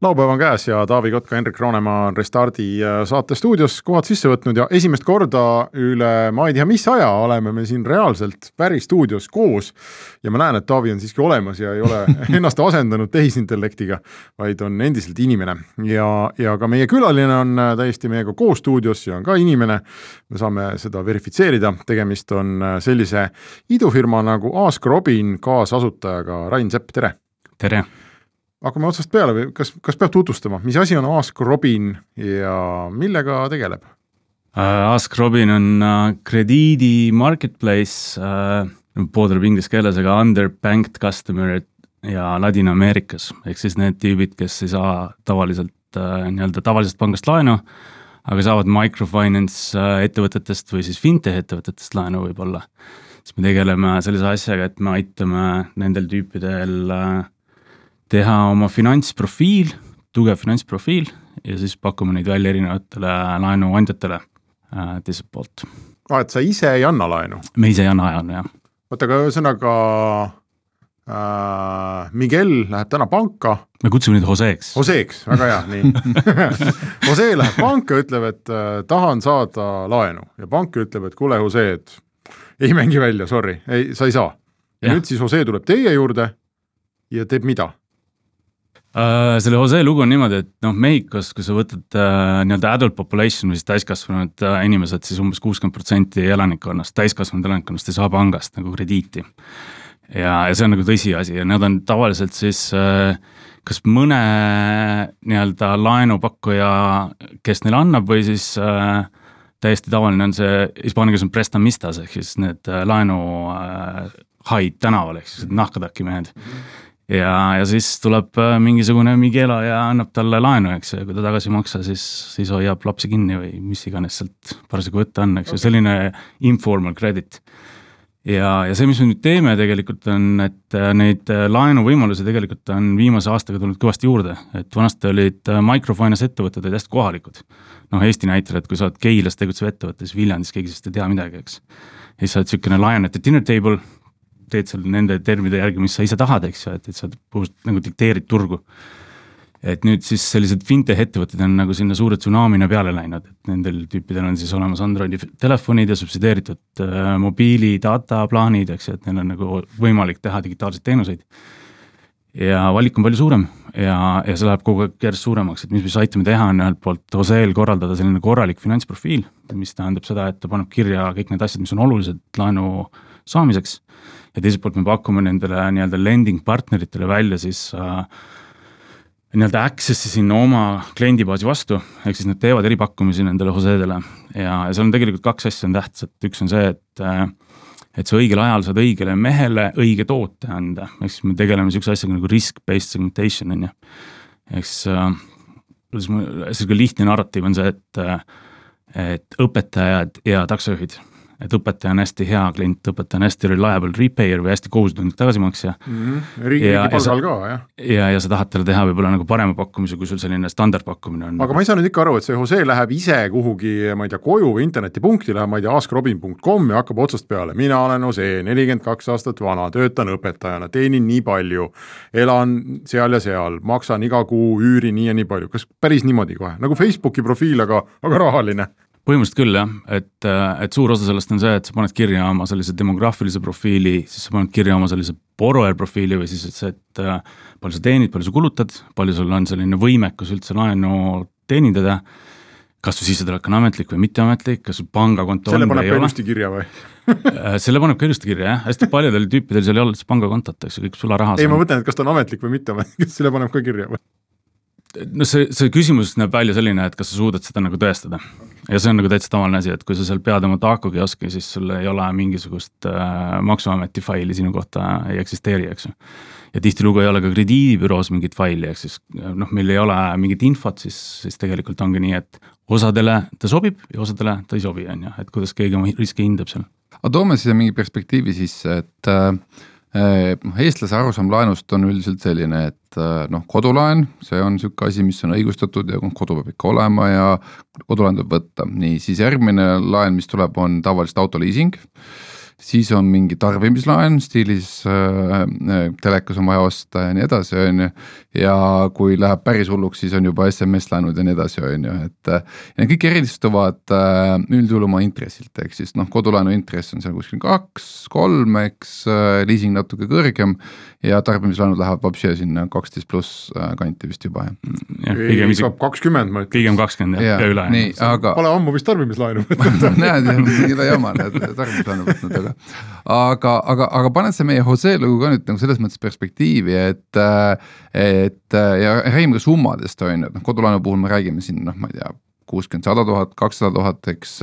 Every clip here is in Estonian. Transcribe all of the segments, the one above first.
laupäev on käes ja Taavi Kotka, Hendrik Roonemaa on Restardi äh, saate stuudios kohad sisse võtnud ja esimest korda üle ma ei tea, mis aja oleme me siin reaalselt päris stuudios koos. ja ma näen, et Taavi on siiski olemas ja ei ole ennast asendanud tehisintellektiga, vaid on endiselt inimene ja, ja ka meie külaline on äh, täiesti meiega koos stuudios ja on ka inimene. me saame seda verifitseerida, tegemist on äh, sellise idufirma nagu Ask Robin kaasasutajaga Rain Sepp, tere. tere hakkame otsast peale või kas, kas peab tutvustama, mis asi on Ask Robin ja millega tegeleb? Uh, Ask Robin on uh, krediidi marketplace uh,, puudutab inglise keeles, aga underbanked customer ja Ladina-Ameerikas, ehk siis need tüübid, kes ei saa tavaliselt nii-öelda tavalisest pangast laenu, aga saavad microfinance ettevõtetest või siis fintech ettevõtetest laenu võib-olla. siis me tegeleme sellise asjaga, et me aitame nendel tüüpidel uh, teha oma finantsprofiil, tugev finantsprofiil ja siis pakume neid välja erinevatele laenuandjatele äh, teiselt poolt. aa, et sa ise ei anna laenu? me ise ei anna laenu, jah. oota, aga ühesõnaga äh, Miguel läheb täna panka. me kutsume neid Joseeks. Joseeks, väga hea, nii Jose läheb panka, ütleb, et äh, tahan saada laenu ja pank ütleb, et kuule, Jose, et ei mängi välja, sorry, ei, sa ei saa. ja, nüüd siis Jose tuleb teie juurde ja teeb mida? Uh, selle Jose lugu on niimoodi, et noh, Mehhikos, kui sa võtad uh, nii-öelda adult population või siis täiskasvanud uh, inimesed siis, umbes kuuskümmend protsenti elanikkonnast, täiskasvanud elanikkonnast ei saa pangast nagu krediiti. ja, ja see on nagu tõsiasi ja nad on tavaliselt siis uh, kas mõne nii-öelda laenupakkuja, kes neile annab või siis uh, täiesti tavaline on see, hispaania keeles on prestamistas ehk siis need uh, laenu uh, haid tänaval ehk siis nahkataki mehed mm. -hmm ja, ja siis tuleb äh, mingisugune Miguela ja annab talle laenu, eks ju, ja kui ta tagasi ei maksa, siis, siis hoiab lapsi kinni või mis iganes sealt parasjagu võtta on, eks ju okay., selline informal credit. ja, ja see, mis me nüüd teeme tegelikult on, et äh, neid äh, laenuvõimalusi tegelikult on viimase aastaga tulnud kõvasti juurde, et vanasti olid microfinance ettevõtted olid hästi kohalikud. noh, Eesti näitel, et kui sa oled Keilas tegutsev ettevõte, siis Viljandis keegi sinust ei tea midagi, eks. ja siis sa oled niisugune lion'ite dinner table teed seal nende termide järgi, mis sa ise tahad, eks ju, et, et sa puhtalt nagu dikteerid turgu. et nüüd siis sellised fintech ettevõtted on nagu sinna suure tsunamina peale läinud, et nendel tüüpidel on siis olemas Androidi telefonid ja subsideeritud äh, mobiili data plaanid, eks ju, et neil on nagu võimalik teha digitaalseid teenuseid. ja valik on palju suurem ja, ja see läheb kogu aeg järjest suuremaks, et mis me siis aitame teha, on ühelt poolt Oseel korraldada selline korralik finantsprofiil, mis tähendab seda, et ta paneb kirja kõik need asjad, mis on olulised laenu saamiseks ja teiselt poolt me pakume nendele nii-öelda lending partneritele välja siis äh, nii-öelda access'i sinna oma kliendibaasi vastu, ehk siis nad teevad eripakkumisi nendele Josedele ja, ja seal on tegelikult kaks asja on tähtsad, üks on see, et äh, et sa õigel ajal saad õigele mehele õige toote anda, ehk siis me tegeleme niisuguse asjaga nagu risk-based segmentation on ju. ehk siis äh,, kuidas ma, sihuke lihtne narratiiv on see, et äh, et õpetajad ja taksojuhid et õpetaja on hästi hea klient, õpetaja on hästi reliable repayer või hästi kohusetundlik tagasimaksja mm. -hmm. riigi, palgal ka, jah. ja, ja sa tahad talle teha võib-olla nagu parema pakkumise, kui sul selline standardpakkumine on. aga ma ei saa nüüd ikka aru, et see Jose läheb ise kuhugi, ma ei tea, koju või internetipunkti, läheb, ma ei tea, askrobin.com ja hakkab otsast peale, mina olen Jose, nelikümmend kaks aastat vana, töötan õpetajana, teenin nii palju, elan seal ja seal, maksan iga kuu üüri nii ja nii palju, kas päris niimoodi kohe, nagu Facebooki profiil, aga, aga rahaline? Põhimõtteliselt küll jah, et, et suur osa sellest on see, et sa paned kirja oma sellise demograafilise profiili, siis sa paned kirja oma sellise borrower profiili või siis et see, et äh, palju sa teenid, palju sa kulutad, palju sul on selline võimekus üldse laenu teenindada, kas su sissetulek on ametlik või mitteametlik, kas sul pangakonto selle on või ei ole. kirja või äh, selle paneb ka ilusti kirja jah, hästi paljudel tüüpidel seal ei ole üldse pangakontot, eks ju, kõik sularaha. ei, ma mõtlen, et kas ta on ametlik või mitteametlik, selle paneb ka kirja või? No see, see küsimus näeb välja selline, et kas sa suudad seda nagu tõestada. ja see on nagu täitsa tavaline asi, et kui sa seal pead oma taako kioski, siis sul ei ole mingisugust äh, maksuameti faili sinu kohta ei eksisteeri, eks ju. ja tihtilugu ei ole ka krediidibüroos mingit faili, ehk siis noh, meil ei ole mingit infot, siis, siis tegelikult ongi nii, et osadele ta sobib ja osadele ta ei sobi, on ju, et kuidas keegi oma riske hindab seal. aga toome siia mingi perspektiivi sisse, et äh, eestlase arusaam laenust on üldiselt selline, et äh, noh, kodulaen, see on niisugune asi, mis on õigustatud ja kodu peab ikka olema ja kodulaen tuleb võtta, nii, siis järgmine laen, mis tuleb, on tavaliselt autoliising siis on mingi tarbimislaen stiilis äh, äh, telekas on vaja osta ja nii edasi, on ju. ja kui läheb päris hulluks, siis on juba SMS-laenud ja nii edasi, on ju, et äh,. Need kõik eristuvad äh, üldjuhul oma intressilt, ehk siis noh, kodulaenu intress on seal kuskil kaks, kolm, eks äh,, liising natuke kõrgem. ja tarbimislaenud lähevad vapsi sinna kaksteist pluss äh, kanti vist juba jah. pigem isegi kakskümmend ma ütleks. pigem kakskümmend jah, ja üle. nii, aga. Pole ammu vist tarbimislaenu võtnud näed, jõle jama, näed tarbimislaenu võtnud, aga aga, aga, aga paned sa meie Jose lugu ka nüüd nagu selles mõttes perspektiivi, et, et ja räägime ka summadest, on ju, et noh, kodulaenu puhul me räägime siin noh, ma ei tea kuuskümmend, sada tuhat, kakssada tuhat, eks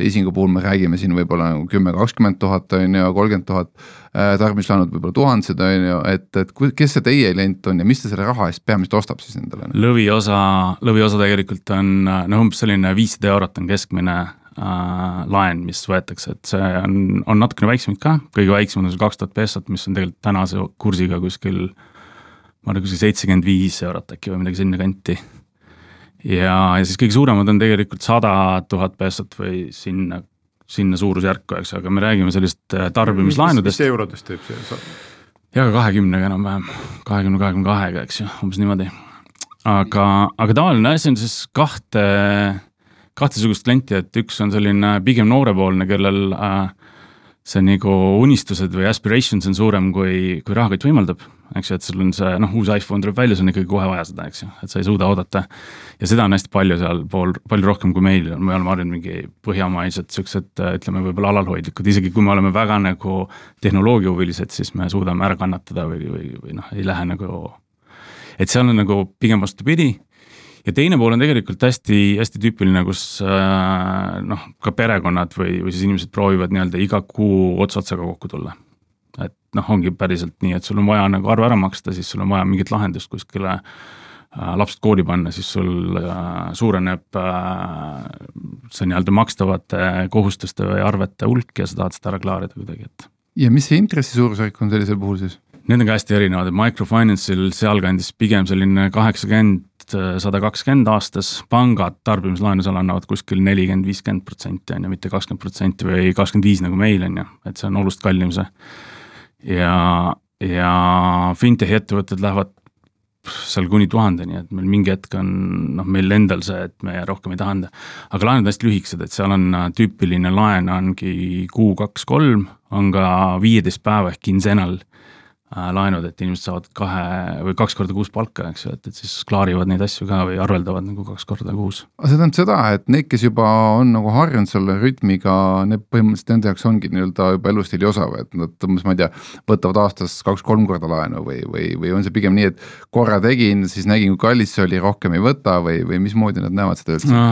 liisingu puhul me räägime siin võib-olla nagu kümme, kakskümmend tuhat on ju, kolmkümmend tuhat. tarbimislaenud võib-olla tuhandesed on ju, et, et kes see teie klient on ja mis ta selle raha eest peamiselt ostab siis endale? lõviosa, lõviosa tegelikult on noh, umbes selline viissada eurot on keskmine äh, laen, mis võetakse, et see on, on natukene väiksemaid ka, kõige väiksem on see kaks tuhat pesot, mis on tegelikult tänase kursiga kuskil ma arvan, kuskil seitsekümmend viis eurot äkki või midagi sinnakanti. ja, ja siis kõige suuremad on tegelikult sada tuhat pesot või sinna, sinna suurusjärku, eks, aga me räägime sellist äh, tarbimislaenudest. mis eurodest teeb see? ja ka kahekümnega enam-vähem, kahekümne, kahekümne kahega, eks ju, umbes niimoodi. aga, aga tavaline asi on siis kahte kahtesugust klienti, et üks on selline pigem noorepoolne, kellel äh, see nagu unistused või aspirations on suurem, kui, kui rahakott võimaldab. eks ju, et sul on see noh, uus iPhone tuleb välja, sul on ikkagi kohe vaja seda, eks ju, et sa ei suuda oodata. ja seda on hästi palju sealpool, palju rohkem kui meil, me oleme harjunud mingi põhjamaised siuksed, ütleme võib-olla alalhoidlikud, isegi kui me oleme väga nagu tehnoloogiahuvilised, siis me suudame ära kannatada või, või, või noh, ei lähe nagu. et seal on nagu pigem vastupidi ja teine pool on tegelikult hästi-hästi tüüpiline, kus äh, noh, ka perekonnad või, või siis inimesed proovivad nii-öelda iga kuu ots otsaga kokku tulla. et noh, ongi päriselt nii, et sul on vaja nagu arve ära maksta, siis sul on vaja mingit lahendust kuskile äh, lapsed kooli panna, siis sul äh, suureneb see nii-öelda makstavate kohustuste või arvete hulk ja sa tahad seda ära klaarida kuidagi, et. ja mis see intressi suurusjärk on sellisel puhul siis? Need on ka hästi erinevad, et microfinance'il sealkandis pigem selline kaheksakümmend tuhat sada kakskümmend aastas, pangad tarbimislaenu seal annavad kuskil nelikümmend, viiskümmend protsenti on ju, mitte kakskümmend protsenti või kakskümmend viis nagu meil on ju, et see on oluliselt kallim see. ja, ja fintechi ettevõtted lähevad seal kuni tuhandeni, et meil mingi hetk on noh, meil endal see, et me rohkem ei taha anda. aga laenud on hästi lühikesed, et seal on äh, tüüpiline laen ongi kuu, kaks, kolm, on ka viieteist päeva ehk quinzenal Äh, laenud, et inimesed saavad kahe või kaks korda kuus palka, eks ju, et, et siis klaarivad neid asju ka või arveldavad nagu kaks korda kuus. aga see tähendab seda, et need, kes juba on nagu harjunud selle rütmiga, need põhimõtteliselt nende jaoks ongi nii-öelda juba elustiili osa või et nad umbes, ma ei tea, võtavad aastas kaks-kolm korda laenu või, või, või on see pigem nii, et korra tegin, siis nägin, kui kallis see oli, rohkem ei võta või, või mismoodi nad näevad seda üldse no,?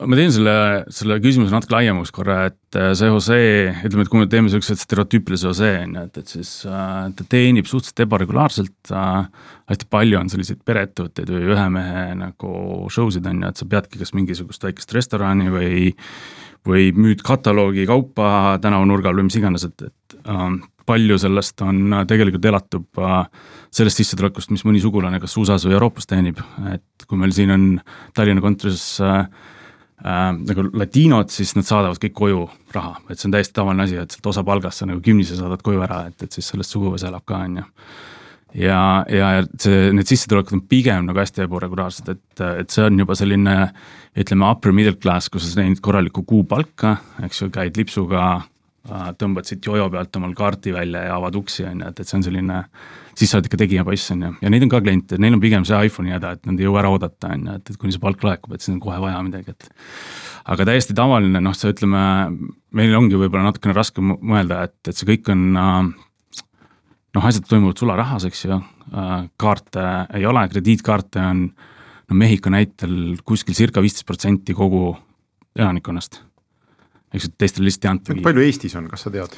ma teen selle, selle küsimuse natuke laiemaks korra, et äh, see Jose, ütleme, et kui me teeme siukseid stereotüüpilisi Jose on ju, et, et siis äh, ta teenib teenib suhteliselt ebaregulaarselt äh,. hästi palju on selliseid pereettevõtteid või ühe mehe nagu show sid on ju, et sa peadki kas mingisugust väikest restorani või. või müüd kataloogi kaupa tänavanurgal või mis iganes, et, et äh, palju sellest on äh, tegelikult elatub äh, sellest sissetulekust, mis mõni sugulane kas USA-s või Euroopas teenib, et kui meil siin on Tallinna kontoris äh, äh, nagu latiinod, siis nad saadavad kõik koju raha, et see on täiesti tavaline asi, et sealt osa palgast sa nagu kümnise saadad koju ära, et, et siis sellest suguvõsa elab ka, on ju. ja, ja see, need sissetulekud on pigem nagu hästi ebaregulaarsed, et, et see on juba selline ütleme, upper middle class, kus sa teenid korralikku kuupalka, eks ju, käid lipsuga äh, tõmbad siit jojo pealt omal kaarti välja ja avad uksi, on ju, et, et see on selline siis sa oled ikka tegija poiss, on ju, ja neid on ka kliente, neil on pigem see iPhone'i häda, et nad ei jõua ära oodata, on ju, et, et kuni see palk laekub, et siis on kohe vaja midagi, et. aga täiesti tavaline, noh, see ütleme, meil ongi võib-olla natukene raske mõelda, et, et see kõik on äh, noh, asjad toimuvad sularahas, eks ju, äh, kaarte ei ole, krediitkaarte on no Mehhiko näitel kuskil circa viisteist protsenti kogu elanikkonnast. Eks teistele lihtsalt ei antagi. palju Eestis on, kas sa tead?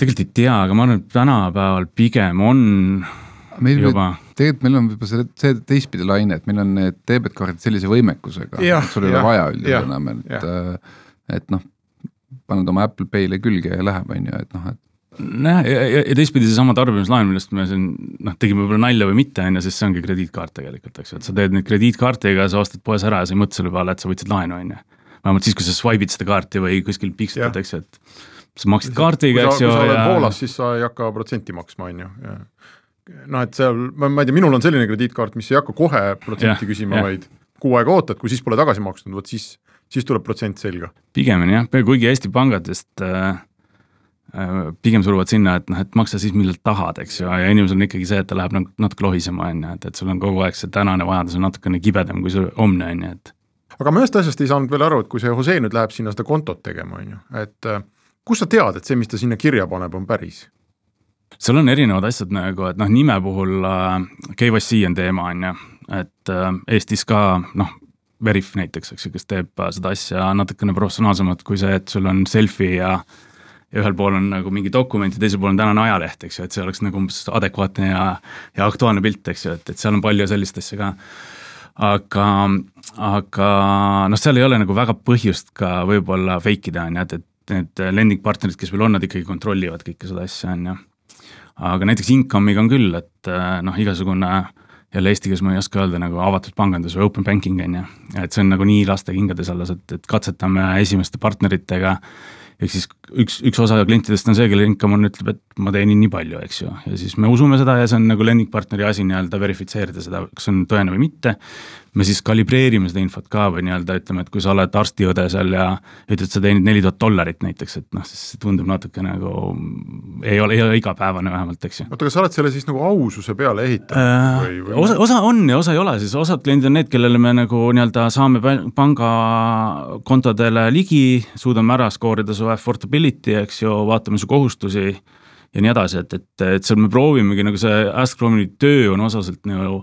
tegelikult ei tea, aga ma arvan, et tänapäeval pigem on meil juba. tegelikult meil on võib-olla see, see teistpidi laine, et meil on need debetkaardid sellise võimekusega, et sul ei ole vaja üldjuhul enam, et, äh, et noh, paned oma Apple Pay'le külge ja läheb, on ju, et noh, et nojah, ja, ja, ja teistpidi seesama tarbimislaen, millest me siin noh, tegime võib-olla nalja või mitte, on ju, sest see ongi krediitkaart tegelikult, eks ju, et sa teed neid krediitkaardiga, sa ostad poes ära ja sa ei mõtle selle peale, et sa võtsid laenu, on ju. Vähemalt siis, kui sa swipe'id seda kaarti või kuskil piksutad, eks ju, et sa maksid kaardiga, eks ju. kui sa oled ja... Poolas, siis sa ei hakka protsenti maksma, on ju, noh, et seal, ma, ma ei tea, minul on selline krediitkaart, mis ei hakka kohe protsenti küsima, vaid kuu aega ootad, kui siis pole tagasi makstud, vot siis, siis tuleb protsent selga. pigemini jah, kuigi Eesti pangadest äh, äh, pigem suruvad sinna, et noh, et maksa siis millal tahad, eks ju, ja inimesel on ikkagi see, et ta läheb nagu natuke lohisema, on ju, et, et sul on kogu aeg see tänane vajadus on natukene kibedam kui see homne, on ju, et. Aga ma ühest asjast ei saanud veel aru, et kui see Jose nüüd läheb sinna seda kontot tegema, on ju, et äh, kust sa tead, et see, mis ta sinna kirja paneb, on päris? seal on erinevad asjad nagu, et noh, nime puhul äh, KYC on teema, on ju, et äh, Eestis ka noh, Veriff näiteks, eks ju, kes teeb seda asja natukene professionaalsemalt kui see, et sul on selfie ja ja ühel pool on nagu mingi dokument ja teisel pool on tänane ajaleht, eks ju, et see oleks nagu umbes adekvaatne ja, ja aktuaalne pilt, eks ju, et, et seal on palju sellist asja ka. Aga, aga noh, seal ei ole nagu väga põhjust ka võib-olla fake ida, on ju, et, et need lending partnerid, kes meil on, nad ikkagi kontrollivad kõike seda asja, on ju. aga näiteks income'iga on küll, et noh, igasugune jälle eesti keeles ma ei oska öelda, nagu avatud pangandus või open banking on ju, et see on nagu nii laste kingades alles, et, et katsetame esimeste partneritega ehk siis üks, üks osa klientidest on see, kelle income on, ütleb, et ma teenin nii palju, eks ju, ja siis me usume seda ja see on nagu lending partneri asi nii-öelda verifitseerida seda, kas see on tõene või mitte. Me siis kalibreerime seda infot ka või nii-öelda ütleme, et kui sa oled arstiõde seal ja ütled, sa teenid neli tuhat dollarit näiteks, et noh, siis see tundub natuke nagu ei ole, ei ole igapäevane vähemalt, eks ju. oota, kas sa oled selle siis nagu aususe peale ehitanud äh, või, või...? osa, osa on ja osa ei ole, siis osad kliendid on need, kellele me nagu nii-öelda saame pangakontodele ligi, suudame ära skoorida su affordability, eks ju, vaatame su kohustusi ja nii edasi, et, et, et seal me proovimegi nagu see Ask.com-i töö on osaselt nagu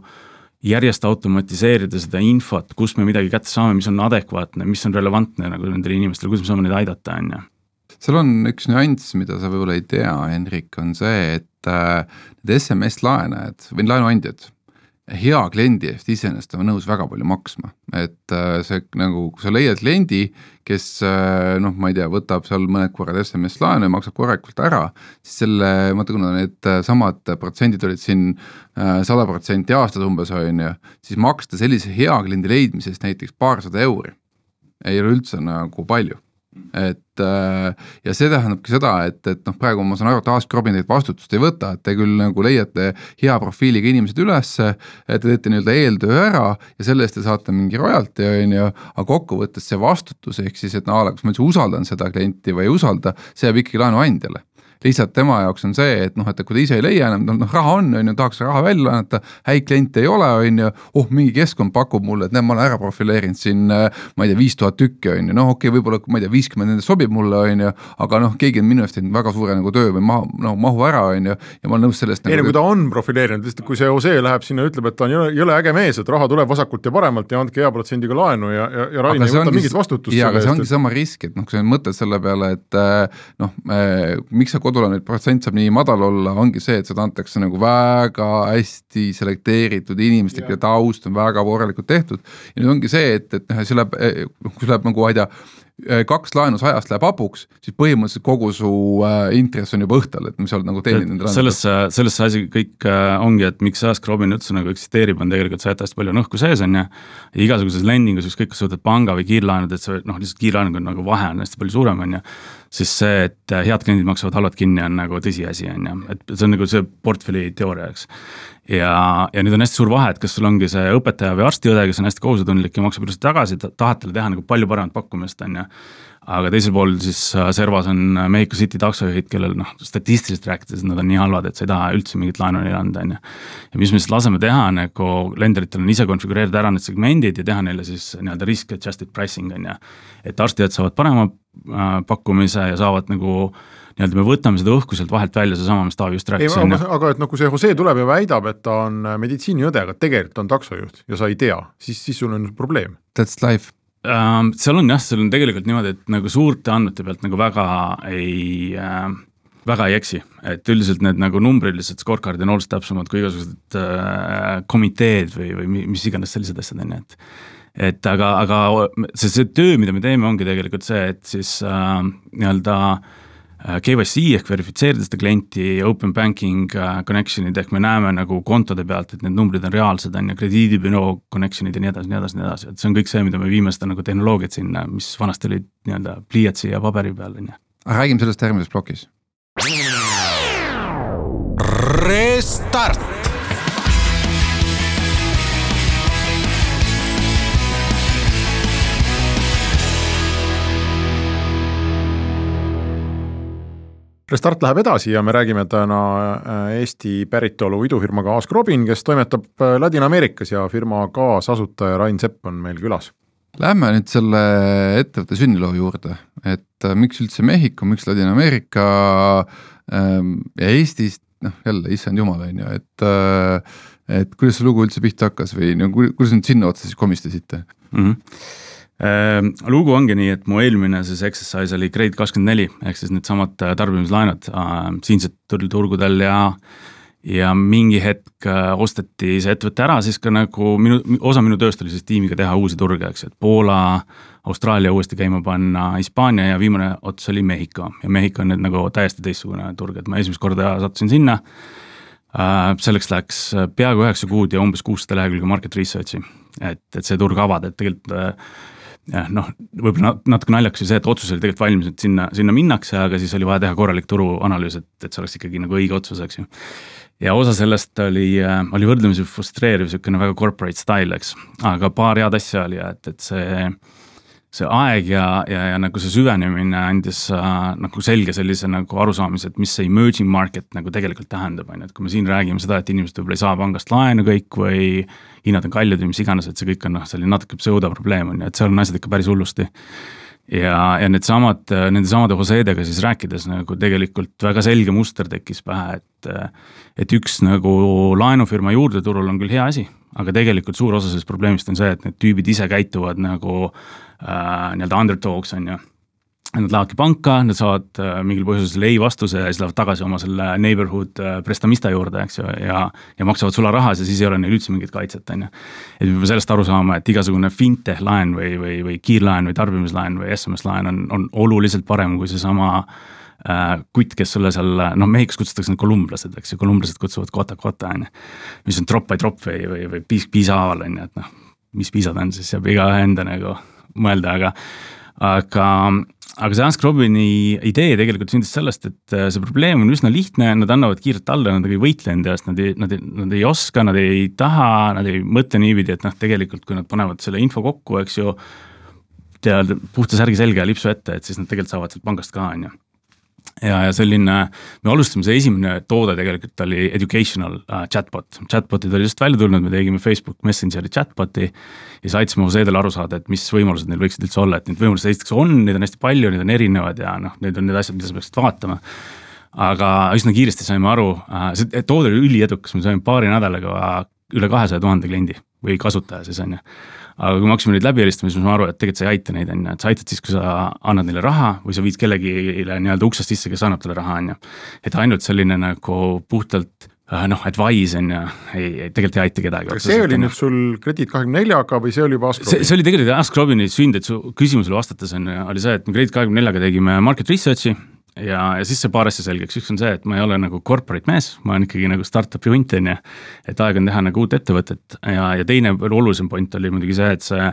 järjest automatiseerida seda infot, kust me midagi kätte saame, mis on adekvaatne, mis on relevantne nagu nendele inimestele, kuidas me saame neid aidata, on ju. Seal on üks nüanss, mida sa võib-olla ei tea, Henrik, on see, et äh, need SMS-laenajad või laenuandjad hea kliendi eest iseenesest on nõus väga palju maksma, et äh, see nagu, kui sa leiad kliendi, kes äh, noh, ma ei tea, võtab seal mõned korrad SMS laenu ja maksab korralikult ära, siis selle, vaata kuna need äh, samad protsendid olid siin sada protsenti aastas umbes on ju, siis maksta sellise hea kliendi leidmise eest näiteks paarsada euri ei ole üldse nagu palju et äh, ja see tähendabki seda, et, et noh, praegu ma saan aru, et Ask-Robin teilt vastutust ei võta, et te küll nagu leiate hea profiiliga inimesed ülesse, te teete nii-öelda eeltöö ära ja selle eest te saate mingi royalty, on ju, aga kokkuvõttes see vastutus, ehk siis, et no a la, kas ma üldse usaldan seda klienti või ei usalda, see jääb ikkagi laenuandjale lihtsalt tema jaoks on see, et noh, et kui ta ise ei leia enam, noh raha on, on ju, tahaks raha välja anneta, häid kliente ei ole, on ju, oh mingi keskkond pakub mulle, et näe, ma olen ära profileerinud siin ma ei tea, viis tuhat tükki, on ju, noh okei okay,, võib-olla ma ei tea, viiskümmend nendest sobib mulle, on ju, aga noh, keegi on minu eest teinud väga suure nagu töö või mahu, no mahu ära, on ju, ja ma olen nõus sellest ei nagu, no kui ta on profileerinud, lihtsalt kui see Jose läheb sinna, ütleb, et ta on jõle, jõle äge mees, et raha tuleb vasakult ja paremalt ja andke hea protsendiga laenu ja, ja, ja Rain ei võta mingit vastutust. jaa, aga see ongi sama risk, et noh, kui sa mõtled selle peale, et noh, miks see kodulaenu protsent saab nii madal olla, ongi see, et seda antakse nagu väga hästi selekteeritud inimestele, kelle taust on väga korralikult tehtud. ja nüüd ongi see, et, et noh, see läheb, noh kui läheb nagu, ma ei tea Äh, kaks laenu sajast läheb hapuks, siis põhimõtteliselt kogu su äh, intress on juba õhtal, et mis sa oled nagu teeninud. sellesse, sellesse asi kõik äh, ongi, et miks Ask Robin üldse nagu eksisteerib, on tegelikult see, et hästi palju on õhku sees, on ju. ja igasuguses lending us, ükskõik kas sa võtad panga või kiirlaenud, et see noh, lihtsalt kiirlaenuga nagu vahe on hästi palju suurem, on ju. Siis see, et head kliendid maksavad halvad kinni, on nagu tõsiasi, on ju, et see on nagu see portfelli teooria, eks ja, ja nüüd on hästi suur vahe, et kas sul ongi see õpetaja või arstiõde, kes on hästi kohusetundlik ja maksab ilusti tagasi, tahad talle teha nagu palju paremat pakkumist, on ju. aga teisel pool siis äh, servas on äh, Mexico City taksojuhid, kellel noh, statistiliselt rääkides nad on nii halvad, et sa ei taha üldse mingit laenu neile anda, on ju. ja mis me siis laseme teha nagu lenderitel on ise konfigureerida ära need segmendid ja teha neile siis nii-öelda risk adjusted pricing on ju. et arstiõed saavad parema äh, pakkumise ja saavad nagu nii-öelda me võtame seda õhku sealt vahelt välja, seesama, mis Taavi just rääkis. aga et noh, kui see Jose tuleb ja väidab, et ta on meditsiiniõde, aga tegelikult on taksojuht ja sa ei tea, siis, siis sul on probleem. That's life uh,. seal on jah, seal on tegelikult niimoodi, et nagu suurte andmete pealt nagu väga ei äh, väga ei eksi, et üldiselt need nagu numbrilised scorecard'id on oluliselt täpsemad kui igasugused äh, komiteed või, või mis iganes sellised asjad, on ju, et et aga, aga see, see töö, mida me teeme, ongi tegelikult see, et siis äh, nii-öelda äh, KYC ehk verifitseerida seda klienti, open banking äh, connection'id ehk me näeme nagu kontode pealt, et need numbrid on reaalsed, on ju, krediidibüroo connection'id ja nii edasi, nii edasi, nii edasi, et see on kõik see, mida me viime seda nagu tehnoloogiat sinna, mis vanasti olid nii-öelda pliiatsi ja paberi peal, on ju. räägime sellest järgmises plokis Restart. Restart läheb edasi ja me räägime täna äh, Eesti päritolu idufirmaga Ask Robin, kes toimetab äh, Ladina-Ameerikas ja firma kaasasutaja Rain Sepp on meil külas. Lähme nüüd selle ettevõtte sünniloo juurde, et äh, miks üldse Mehhiko, miks Ladina-Ameerika ähm, ja Eestist noh, jälle issand jumal, on ju, et äh, et kuidas see lugu üldse pihta hakkas või no kuidas nüüd sinna otsa siis komistasite mm? -hmm. Äh, lugu ongi nii, et mu eelmine siis exercise oli Grade kakskümmend neli, ehk siis needsamad äh, tarbimislaenud äh, siinsetel turgudel ja ja mingi hetk äh, osteti see ettevõte ära, siis ka nagu minu, osa minu tööst oli siis tiimiga teha uusi turge, eks ju, et Poola, Austraalia uuesti käima panna, Hispaania ja viimane ots oli Mehhiko. Ja Mehhiko on nüüd nagu täiesti teistsugune turg, et ma esimest korda sattusin sinna. Selleks läks peaaegu üheksa kuud ja umbes kuussada lehekülge market research'i, et, et see turg avada, et tegelikult noh, võib-olla natuke naljakas oli see, et otsus oli tegelikult valmis, et sinna, sinna minnakse, aga siis oli vaja teha korralik turuanalüüs, et, et see oleks ikkagi nagu õige otsus, eks ju. ja osa sellest oli, äh, oli võrdlemisi frustreeriv, niisugune väga corporate style, eks, aga paar head asja oli, et, et see see aeg ja, ja, ja nagu see süvenemine andis äh, nagu selge sellise nagu arusaamise, et mis see emerging market nagu tegelikult tähendab, on ju, et kui me siin räägime seda, et inimesed võib-olla ei saa pangast laenu kõik või hinnad on kallid või mis iganes, et see kõik on noh, selline natuke pseudoprobleem on ju, et seal on asjad ikka päris hullusti ja, ja needsamad, nende samade Josedega siis rääkides nagu tegelikult väga selge muster tekkis pähe, et et üks nagu laenufirma juurde turul on küll hea asi, aga tegelikult suur osa sellest probleemist on see, et need tüübid ise käituvad nagu äh, nii-öelda underdogs on ju Nad lähevadki panka, nad saavad äh, mingil põhjusel ei vastuse ja siis lähevad tagasi oma selle neighborhood äh, prestamista juurde, eks ju, ja ja maksavad sularaha ja siis ei ole neil üldse mingit kaitset, on ju. et me peame sellest aru saama, et igasugune fintech laen või, või, või kiirlaen või tarbimislaen või SMS laen on, on oluliselt parem kui seesama äh, kutt, kes sulle seal, noh Mehhikos kutsutakse neid kolumblased, eks ju, kolumblased kutsuvad kota-kota, on ju. mis on drop by drop või, või, või piis piisa haaval, on ju, et noh, mis piisad on, siis jääb igaühe enda nagu mõelda, aga aga aga see Ask Robini idee tegelikult sündis sellest, et äh, see probleem on üsna lihtne, nad annavad kiirelt alla, nad ei võitle enda eest, nad ei, nad ei, nad ei oska, nad ei taha, nad ei mõtle niipidi, et noh, tegelikult kui nad panevad selle info kokku, eks ju. tead, puhta särgi selga ja lipsu ette, et siis nad tegelikult saavad sealt pangast ka, on ju ja, ja selline, me alustasime, see esimene toode tegelikult oli educational uh, chatbot, chatbot'id oli just välja tulnud, me tegime Facebook Messengeri chatbot'i. ja siis aitasime Josedel aru saada, et mis võimalused neil võiksid üldse olla, et neid võimalusi esiteks on, neid on hästi palju, neid on erinevad ja noh, need on need asjad, mida sa peaksid vaatama. aga üsna kiiresti saime aru uh,, see toode oli üliedukas, me saime paari nädalaga üle kahesaja tuhande kliendi või kasutaja siis on ju aga kui me hakkasime neid läbi helistama, siis me saime aru, et tegelikult sa ei aita neid, on ju, et sa aitad siis, kui sa annad neile raha või sa viid kellelegi nii-öelda uksest sisse, kes annab talle raha, on ju. et ainult selline nagu puhtalt äh, noh, advise on ju, ei, ei tegelikult ei aita kedagi. kas see oli nüüd sul Kredit kahekümne neljaga või see oli juba Ask Robin? see oli tegelikult Ask Robini sünd, et su küsimusele vastates on ju, oli see, et me Kredit kahekümne neljaga tegime market research'i ja, ja siis sai paar asja selgeks, üks on see, et ma ei ole nagu corporate mees, ma olen ikkagi nagu startup'i hunt, on ju. et aeg on teha nagu uut ettevõtet ja, ja teine veel olulisem point oli muidugi see, et see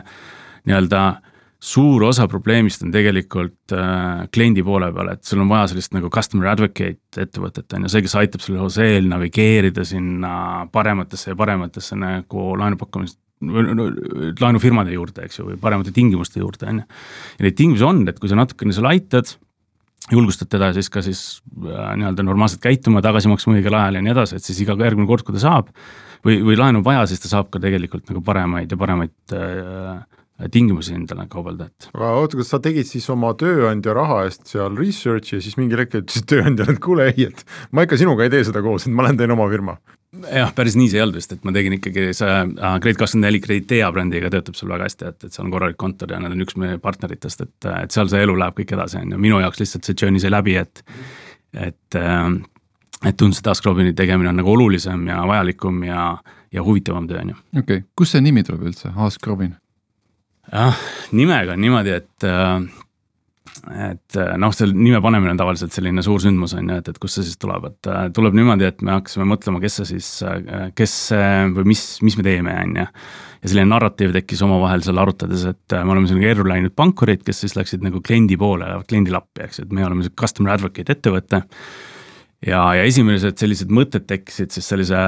nii-öelda suur osa probleemist on tegelikult äh, kliendi poole peal, et sul on vaja sellist nagu customer advocate ettevõtet, on ju, see, kes aitab sul Joseel navigeerida sinna parematesse ja parematesse nagu laenupakkumist laenufirmade juurde, eks ju, või paremate tingimuste juurde, on ju. ja neid tingimusi on, et kui sa natukene seal aitad julgustad teda siis ka siis äh, nii-öelda normaalselt käituma, tagasi maksma õigel ajal ja nii edasi, et siis iga järgmine kord, kui ta saab või, või laenu vaja, siis ta saab ka tegelikult nagu paremaid ja paremaid äh, tingimusi endale kaubelda, et. aga oota, kas sa tegid siis oma tööandja raha eest seal research'i ja siis mingil hetkel ütlesid tööandjale, et kuule ei, et ma ikka sinuga ei tee seda koos, et ma lähen teen oma firma? jah, päris nii see ei olnud vist, et ma tegin ikkagi see äh, Grade24 Creditea brändiga töötab seal väga hästi, et, et seal on korralik kontor ja nad on üks meie partneritest, et, et seal see elu läheb kõik edasi, on ju, minu jaoks lihtsalt see journey sai läbi, et et äh, et tundus, et Ask Robini tegemine on nagu olulisem ja vajalikum ja, ja huvitavam töö, on ju. okei okay., kust see nimi tuleb üldse, Ask Robin? Jah, nimega on niimoodi, et äh, et noh, see nime panemine on tavaliselt selline suur sündmus on ju, et, et kust see siis tuleb, et äh, tuleb niimoodi, et me hakkasime mõtlema, kes see siis, äh, kes või mis, mis me teeme, on ju. ja selline narratiiv tekkis omavahel seal arutades, et me oleme selline erru läinud pankurid, kes siis läksid nagu kliendi poole, kliendile appi, eks et me oleme see customer advocate ettevõte ja, ja esimesed sellised mõtted tekkisid siis sellise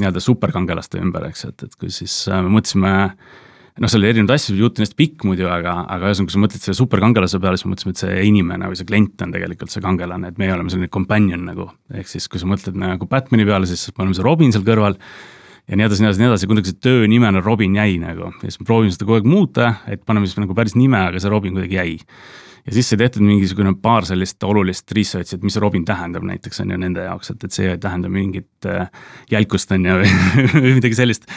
nii-öelda superkangelaste ümber, eks, et, et kui siis me mõtlesime äh, noh, seal oli erinevaid asju, jutt on hästi pikk muidu, aga, aga ühesõnaga, kui sa mõtled selle superkangelase peale, siis me mõtlesime, et see inimene või see klient on tegelikult see kangelane, et meie oleme selline companion nagu. ehk siis, kui sa mõtled nagu Batman'i peale, siis me oleme see Robin seal kõrval ja nii edasi, nii edasi, nii edasi, kuidagi see töönimena Robin jäi nagu ja siis me proovime seda kogu aeg muuta, et paneme siis nagu päris nime, aga see Robin kuidagi jäi ja siis sai tehtud mingisugune paar sellist olulist research'i, et mis Robin tähendab näiteks on ju nende jaoks, et, et see ei tähenda mingit äh, jälkust on ju või midagi sellist.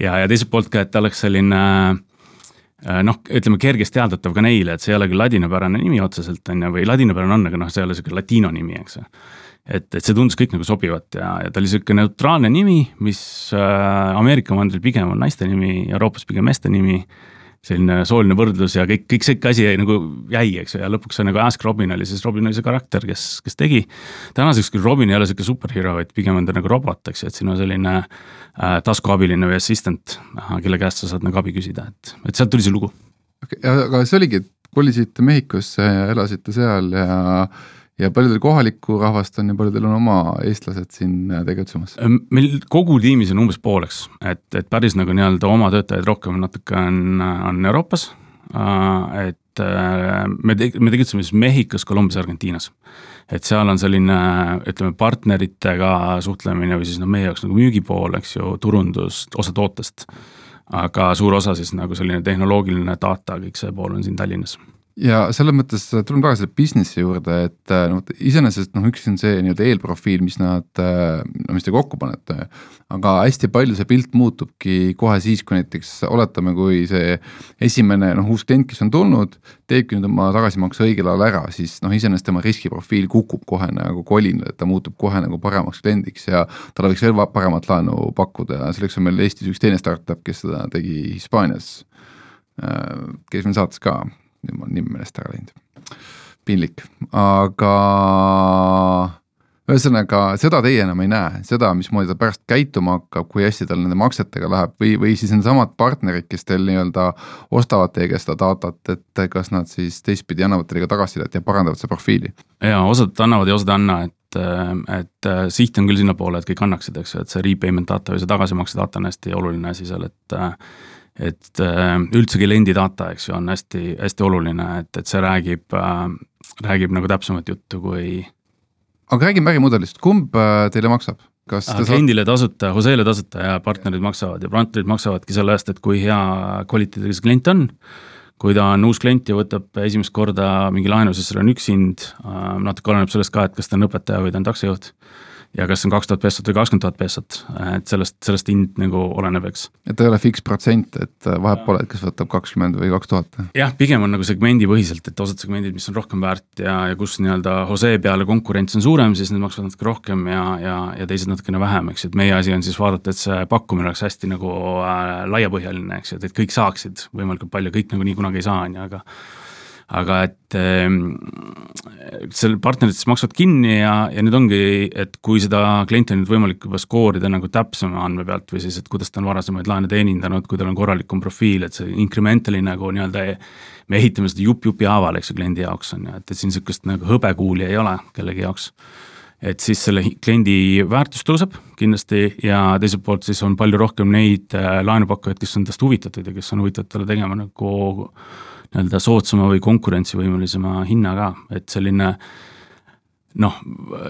Ja, ja teiselt poolt ka, et ta oleks selline äh, noh, ütleme kergesti teadatav ka neile, et see ei ole küll ladinapärane nimi otseselt on ju, või ladinapärane on, aga noh, see ei ole sihuke latino nimi, eks ju. Et, et see tundus kõik nagu sobivat ja, ja ta oli sihuke neutraalne nimi, mis äh, Ameerika mandril pigem on naiste nimi, Euroopas pigem meeste nimi. äh, selline sooline võrdlus ja kõik, kõik sihuke asi nagu jäi, eks ju, ja lõpuks see nagu Ask Robin oli siis, Robin oli see karakter, kes, kes tegi. tänaseks küll Robin ei ole sihuke superhero, vaid pigem on ta nagu robot, eks ju, et siin on selline äh, taskuabiline või assistant, kelle käest sa saad nagu abi küsida, et, et sealt tuli see lugu. aga see oligi, et kolisite Mehhikosse ja elasite seal ja ja paljudel kohalikku rahvast on ja paljudel on oma eestlased siin äh, tegutsemas? meil kogu tiimis on umbes pooleks, et, et päris nagu nii-öelda oma töötajaid rohkem natuke on, on Euroopas. Äh, et äh, me teg-, me tegutseme siis Mehhikos, Kolumbias, Argentiinas. et seal on selline, ütleme, partneritega suhtlemine või siis noh, meie jaoks nagu müügipool, eks ju, turundus, osa tootest. aga suur osa siis nagu selline tehnoloogiline data, kõik see pool on siin Tallinnas ja selles mõttes tuleme tagasi selle business'i juurde, et äh, noh, iseenesest noh, üks on see nii-öelda eelprofiil, mis nad, äh, no mis te kokku panete. aga hästi palju see pilt muutubki kohe siis, kui näiteks oletame, kui see esimene noh, uus klient, kes on tulnud, teebki nüüd oma tagasimakse õigel ajal ära, siis noh, iseenesest tema riskiprofiil kukub kohe nagu kolinal, et ta muutub kohe nagu paremaks kliendiks ja talle võiks veel paremat laenu pakkuda ja selleks on meil Eestis üks teine startup, kes seda tegi Hispaanias. Äh, käis meil saates ka nüüd mul on nimi meelest ära läinud, piinlik, aga ühesõnaga seda teie enam ei näe, seda, mismoodi ta pärast käituma hakkab, kui hästi tal nende maksetega läheb või, või siis needsamad partnerid, kes teil nii-öelda ostavad teie käest seda datat, et kas nad siis teistpidi annavad teile ka tagasisidet ja parandavad seda profiili? jaa, osad annavad ja osad ei anna, et et siht on küll sinnapoole, et kõik annaksid, eks ju, et see repayment data või see tagasimakse data on hästi oluline asi seal, et et äh, üldse kliendi data, eks ju, on hästi, hästi oluline, et, et see räägib, äh, räägib nagu täpsemat juttu kui. aga räägime ärimudelist, kumb äh, teile maksab? kas te kliendile tasuta, Joseele tasuta ja partnerid maksavad ja partnerid maksavadki selle eest, et kui hea kvaliteediga see klient on. kui ta on uus klient ja võtab esimest korda mingi laenu, siis seal on üks hind, natuke oleneb sellest ka, et kas ta on õpetaja või ta on taksojuht ja kas on kaks tuhat peesot või kakskümmend tuhat peesot, et sellest, sellest hind nagu oleneb, eks. et ta ei ole fiksprotsent, et äh, vahet pole, et kas võtab kakskümmend või kaks tuhat? jah, pigem on nagu segmendipõhiselt, et osad segmendid, mis on rohkem väärt ja, ja kus nii-öelda Jose peale konkurents on suurem, siis need maksavad natuke rohkem ja, ja, ja teised natukene vähem, eks ju, et meie asi on siis vaadata, et see pakkumine oleks hästi nagu äh, laiapõhjaline, eks ju, et, et kõik saaksid võimalikult palju, kõik nagunii kunagi ei saa, on ju, aga aga et äh, seal partnerid siis maksavad kinni ja, ja nüüd ongi, et kui seda klienti on nüüd võimalik juba skoorida nagu täpsema andme pealt või siis, et kuidas ta on varasemaid laene teenindanud, kui tal on korralikum profiil, et see incrementally nagu nii-öelda me ehitame seda jupp jupi haaval, eks ju, kliendi jaoks on ju, et, et siin niisugust nagu hõbekuuli ei ole kellegi jaoks. Et siis selle kliendi väärtus tõuseb kindlasti ja teiselt poolt siis on palju rohkem neid äh, laenupakkujaid, kes on tast huvitatud ja kes on huvitatud talle tegema nagu nii-öelda soodsama või konkurentsivõimelisema hinnaga, et selline noh,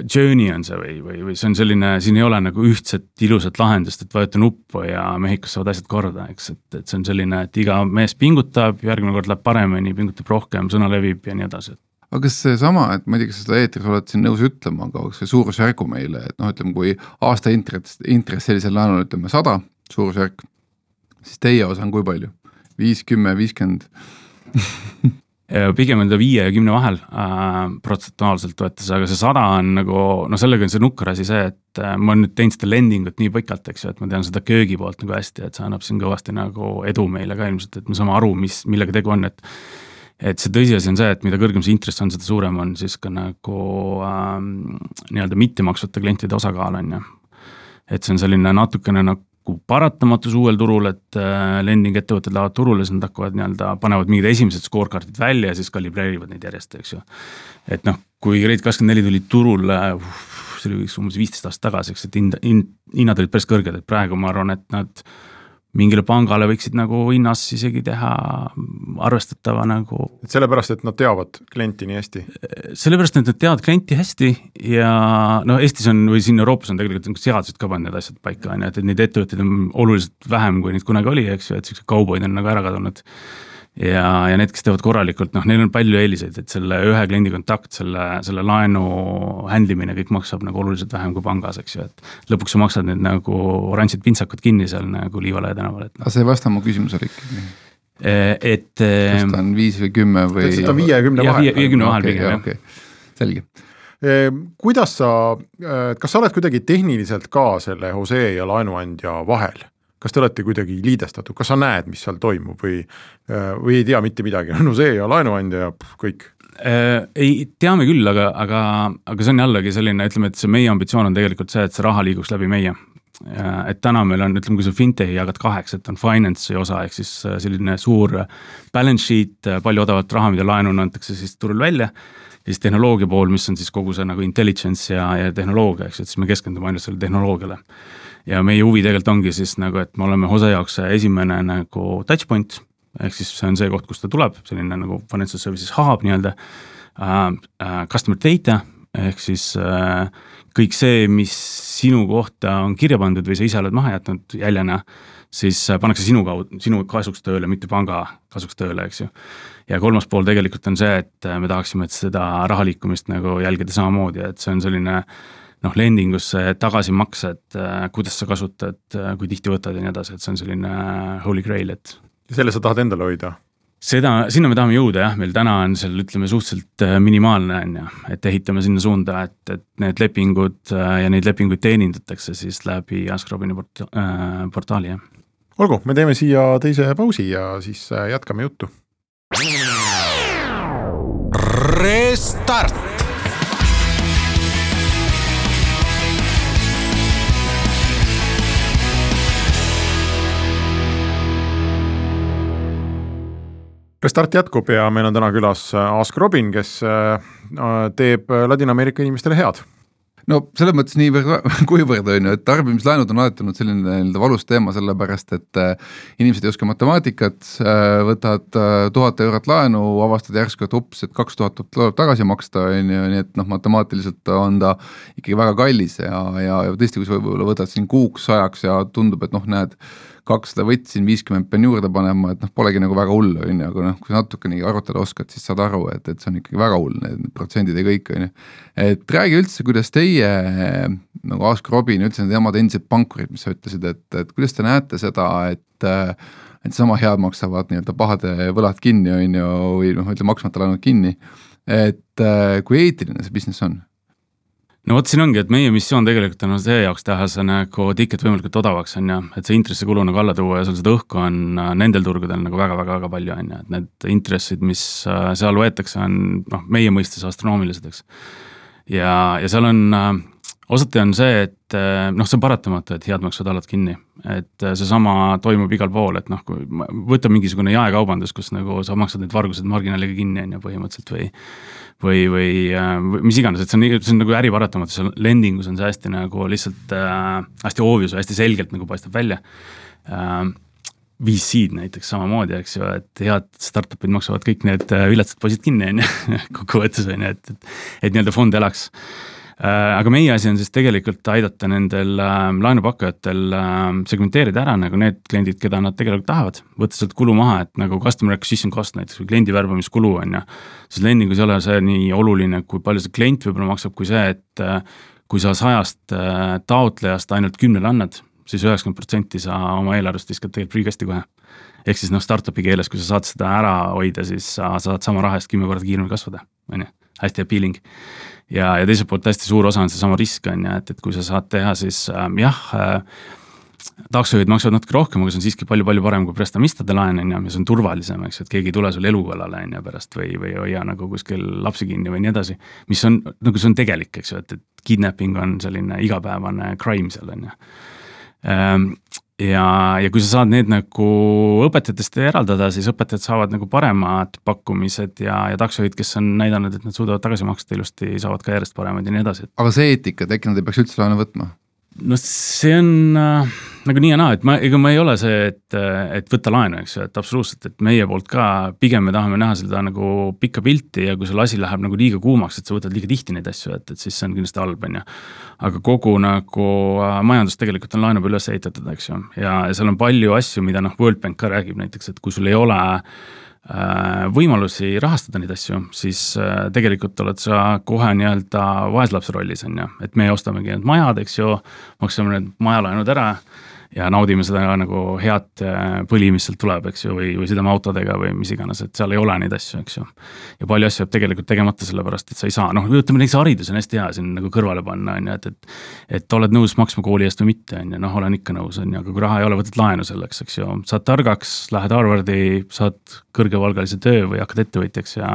journey on see või, või, või see on selline, siin ei ole nagu ühtset ilusat lahendust, et vajuta nuppu ja Mehhikos saavad asjad korda, eks, et, et see on selline, et iga mees pingutab, järgmine kord läheb paremini, pingutab rohkem, sõna levib ja nii edasi aga kas seesama, et ma ei tea, kas sa seda eetris oled siin nõus ütlema, aga kas see suurusjärgu meile, et noh, ütleme, kui aasta intress, intress sellisel laenul ütleme sada suurusjärk, siis teie osa on kui palju? viis, kümme, viiskümmend? pigem on ta viie ja kümne vahel äh, protsentuaalselt võttes, aga see sada on nagu noh, sellega on see nukker asi see, et äh, ma nüüd teinud seda lending ut nii pikalt, eks ju, et ma tean seda köögi poolt nagu hästi, et see annab siin kõvasti nagu edu meile ka ilmselt, et me saame aru, mis, millega tegu on, et et see tõsiasi on see, et mida kõrgem see intress on, seda suurem on siis ka nagu ähm, nii-öelda mittemaksvate klientide osakaal, on ju. et see on selline natukene nagu nagu paratamatus uuel turul, et äh, lending ettevõtted lähevad turule, siis nad hakkavad nii-öelda, panevad mingid esimesed scorecard'id välja ja siis kalibreerivad neid järjest, eks ju. et noh, kui Rate24 tuli turule uh,, see oli umbes viisteist aastat tagasi, eks, et hind, hind, hinnad olid päris kõrged, et praegu ma arvan, et nad mingile pangale võiksid nagu hinnas isegi teha arvestatava nagu. et sellepärast, et nad teavad klienti nii hästi? sellepärast, et nad teavad klienti hästi ja no Eestis on või siin Euroopas on tegelikult nagu seadused ka pannud need asjad paika, on ju, et, et neid ettevõtteid on oluliselt vähem, kui neid kunagi oli, eks ju, et siuksed kauboid on nagu ära kadunud ja, ja need, kes teevad korralikult, noh, neil on palju eeliseid, et selle ühe kliendi kontakt, selle, selle laenu handle imine, kõik maksab nagu oluliselt vähem kui pangas, eks ju, et lõpuks sa maksad need nagu oranžid pintsakud kinni seal nagu Liivalaia tänaval, et no.. aga see ei vasta mu küsimusele ikkagi. Eh, et. kas ta on viis või kümme või? ta on viie ja kümne vahel. viie ja kümne vahel pigem jah okay.. selge ehm, kuidas sa, äh, kas sa oled kuidagi tehniliselt ka selle Jose ja laenuandja vahel? Kas te olete kuidagi liidestatud, kas sa näed, mis seal toimub või, äh, või ei tea mitte midagi, no see ja laenuandja ja kõik? Äh, ei, teame küll, aga, aga, aga see on jällegi selline, ütleme, et see meie ambitsioon on tegelikult see, et see raha liiguks läbi meie. Et täna meil on, ütleme, kui sa fintechi jagad kaheks, et on finance'i osa, ehk siis äh, selline suur balance sheet, palju odavat raha, mida laenuna antakse siis turul välja ja siis tehnoloogia pool, mis on siis kogu see nagu intelligence ja, ja tehnoloogia, eks ju, et siis me keskendume ainult sellele tehnoloogiale. Ja meie huvi tegelikult ongi siis nagu, et me oleme Jose jaoks esimene nagu touch point, ehk siis see on see koht, kust ta tuleb, selline nagu financial services hub nii-öelda uh,, uh, customer data ehk siis uh, kõik see, mis sinu kohta on kirja pandud või sa ise oled maha jätnud jäljena, siis pannakse sinu kaudu, sinu kasuks tööle, mitte panga kasuks tööle, eks ju. ja kolmas pool tegelikult on see, et me tahaksime, et seda raha liikumist nagu jälgida samamoodi, et see on selline noh, lending usse tagasimaksed, äh, kuidas sa kasutad, äh, kui tihti võtad ja nii edasi, et see on selline äh, holy grail, et. ja selle sa tahad endale hoida? Seda, sinna me tahame jõuda jah, meil täna on seal ütleme suhteliselt minimaalne on ju, et ehitame sinna suunda, et, et need lepingud ja neid lepinguid teenindatakse siis läbi Ask Robini port- äh,, portaali jah. olgu, me teeme siia teise pausi ja siis jätkame juttu. Restart Restart jätkub ja meil on täna külas äh, Ask Robin, kes äh, teeb Ladina-Ameerika inimestele head. No selles mõttes niivõrd, kuivõrd on ju, et tarbimislaenud on alati olnud selline nii-öelda valus teema, sellepärast et äh, inimesed ei oska matemaatikat äh,, võtad äh, tuhat eurot laenu, avastad järsku, et ups, et kaks tuhat tuleb tagasi maksta, on ju, nii et noh, matemaatiliselt on ta ikkagi väga kallis ja, ja, ja tõesti, kui sa võib-olla võtad siin kuuks ajaks ja tundub, et noh, näed kakssada võtsin, viiskümmend pean juurde panema, et noh, polegi nagu väga hull, on ju, aga noh, kui natukenegi arutada oskad, siis saad aru, et, et see on ikkagi väga hull, need protsendid ja kõik, on ju. et räägi üldse, kuidas teie nagu Ask Robin, üldse need jamad endised pankurid, mis sa ütlesid, et, et kuidas te näete seda, et et sama head maksavad nii-öelda pahade võlad kinni, on ju, või noh, ütleme maksmata laenud kinni. et kui eetiline see business on? No vot, siin ongi, et meie missioon tegelikult on see jaoks teha see nagu ticket võimalikult odavaks, on ju, et see intressikulu nagu alla tuua ja sul seda õhku on äh, nendel turgudel nagu väga-väga-väga palju, on ju, et need intressid, mis äh, seal võetakse, on noh, meie mõistes astronoomilised, eks. ja, ja seal on äh, osati on see, et noh, see on paratamatu, et head maksavad alad kinni. et seesama toimub igal pool, et noh, kui võta mingisugune jaekaubandus, kus nagu sa maksad need vargused marginaaliga kinni, on ju, põhimõtteliselt või või, äh, või mis iganes, et see on, see on nagu äriparatamatus, lending us on see hästi nagu lihtsalt äh, hästi obvious hästi selgelt nagu paistab välja äh,. VC-d näiteks samamoodi, eks ju, et head startup'id maksavad kõik need viletsad poisid kinni, on ju, kokkuvõttes on ju, et, et, et nii-öelda fond elaks Äh, aga meie asi on siis tegelikult aidata nendel ähm, laenupakkujatel ähm, segmenteerida ära nagu need kliendid, keda nad tegelikult tahavad, võtta sealt kulu maha, et nagu customer acquisition cost näiteks või kliendi värbamiskulu on ju. siis lendingus ei ole see nii oluline, kui palju see klient võib-olla maksab, kui see, et äh, kui sa sajast äh, taotlejast ainult kümnele annad siis, siis üheksakümmend protsenti sa oma eelarvest viskad tegelikult prügikasti kohe. ehk siis noh, startup'i keeles, kui sa saad seda ära hoida, siis sa saad sama raha eest kümme korda kiiremini kasvada, on ju, hästi appealing ja, ja teiselt poolt hästi suur osa on seesama risk on ju, et, et kui sa saad teha, siis äh, jah äh,, taksojuhid maksavad natuke rohkem, aga see on siiski palju-palju parem kui prestamistade laen on ju, ja see on turvalisem, eks ju, et keegi ei tule sul elu kallale on ju pärast või, või ei hoia nagu kuskil lapsi kinni või nii edasi. mis on, nagu see on tegelik, eks ju, et, et kidnapping on selline igapäevane crime seal on ju ehm, ja, ja kui sa saad need nagu õpetajatest eraldada, siis õpetajad saavad nagu paremad pakkumised ja, ja taksojuhid, kes on näidanud, et nad suudavad tagasi maksta ilusti, saavad ka järjest paremaid ja nii edasi. aga see eetika, et äkki nad ei peaks üldse laenu võtma? No see on äh, nagu nii ja naa, et ma, ega ma ei ole see, et, et võtta laenu, eks ju, et absoluutselt, et meie poolt ka pigem me tahame näha seda nagu pikka pilti ja kui sul asi läheb nagu liiga kuumaks, et sa võtad liiga tihti neid asju, et, et siis see on kindlasti halb, on ju. aga kogu nagu äh, majandus tegelikult on laenu peal üles ehitatud, eks ju, ja, ja seal on palju asju, mida noh, World Bank ka räägib näiteks, et kui sul ei ole äh, võimalusi rahastada neid asju, siis äh, tegelikult oled sa kohe nii-öelda vaeslapse rollis, on ju, et me ostamegi need majad, eks ju, maksame need majalaenud ära ja naudime seda nagu head äh, põli, mis sealt tuleb, eks ju, või, või sõidame autodega või mis iganes, et seal ei ole neid asju, eks ju. ja palju asju jääb tegelikult tegemata, sellepärast et sa ei saa, noh, ütleme näiteks haridus on hästi hea siin nagu kõrvale panna, on ju, et, et. et oled nõus maksma kooli eest või mitte, on ju, noh, olen ikka nõus, on ju, aga kui raha ei ole, võtad laenu selleks, eks ju, saad targaks, lähed Harvardi, saad kõrgepalgalise töö või hakkad ettevõtjaks ja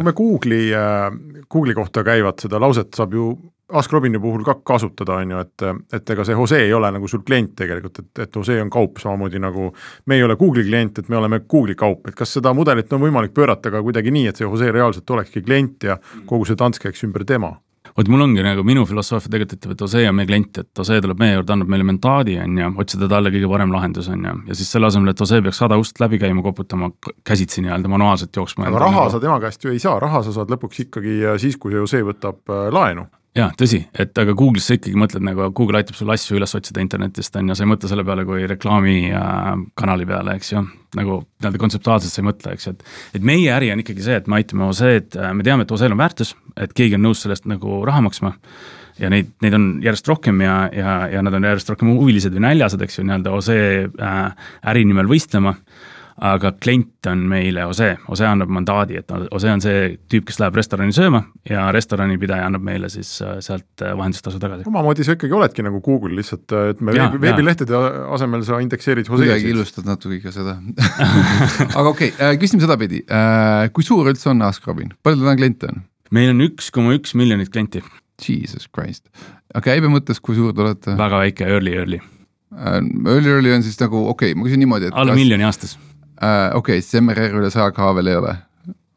kui me Google'i, äh, Google'i kohta käivat seda lauset saab ju Ask Robini puhul ka kasutada, on ju, et, et ega see Jose ei ole nagu sul klient tegelikult, et, et Jose on kaup samamoodi nagu me ei ole Google'i klient, et me oleme Google'i kaup, et kas seda mudelit on võimalik pöörata ka kuidagi nii, et see Jose reaalselt olekski klient ja kogu see tants käiks ümber tema? vot mul ongi nagu minu filosoofia tegelikult ütleb, et Ose on meie klient, et Ose tuleb meie juurde, annab meile mandaadi, on ju, otsida talle kõige parem lahendus, on ju, ja siis selle asemel, et Ose peaks sada ust läbi käima, koputama käsitsi nii-öelda manuaalselt jooksma. aga raha nagu... sa tema käest ju ei saa, raha sa saad lõpuks ikkagi siis, kui see Ose võtab äh, laenu jaa, tõsi, et aga Google'is sa ikkagi mõtled nagu, Google aitab sul asju üles otsida internetist, on ju, sa ei mõtle selle peale kui reklaamikanali peale, eks ju. nagu nii-öelda kontseptuaalselt sa ei mõtle, eks ju, et, et meie äri on ikkagi see, et me aitame OSE-d, me teame, et OSE-l on väärtus, et keegi on nõus sellest nagu raha maksma. ja neid, neid on järjest rohkem ja, ja, ja nad on järjest rohkem huvilised või näljased, eks ju, nii-öelda OSE äh, äri nimel võistlema aga klient on meile Ose, Ose annab mandaadi, et Ose on see tüüp, kes läheb restorani sööma ja restoranipidaja annab meile siis äh, sealt äh, vahendustasu tagasi. omamoodi sa ikkagi oledki nagu Google lihtsalt, äh, et me ja, veebi, veebilehtede asemel sa indekseerid Jose'sid. kuidagi ilustad natuke ka seda aga okei okay,, küsime sedapidi, kui suur üldse on Ask-Robin, palju täna kliente on? meil on üks koma üks miljonit klienti. Jesus Christ, aga käibe mõttes, kui suur te olete? väga väike, early, early. Early, early on siis nagu okei okay,, ma küsin niimoodi, et alla kas... miljoni aastas äh,. okei okay,, siis MRR üle saja K veel ei ole.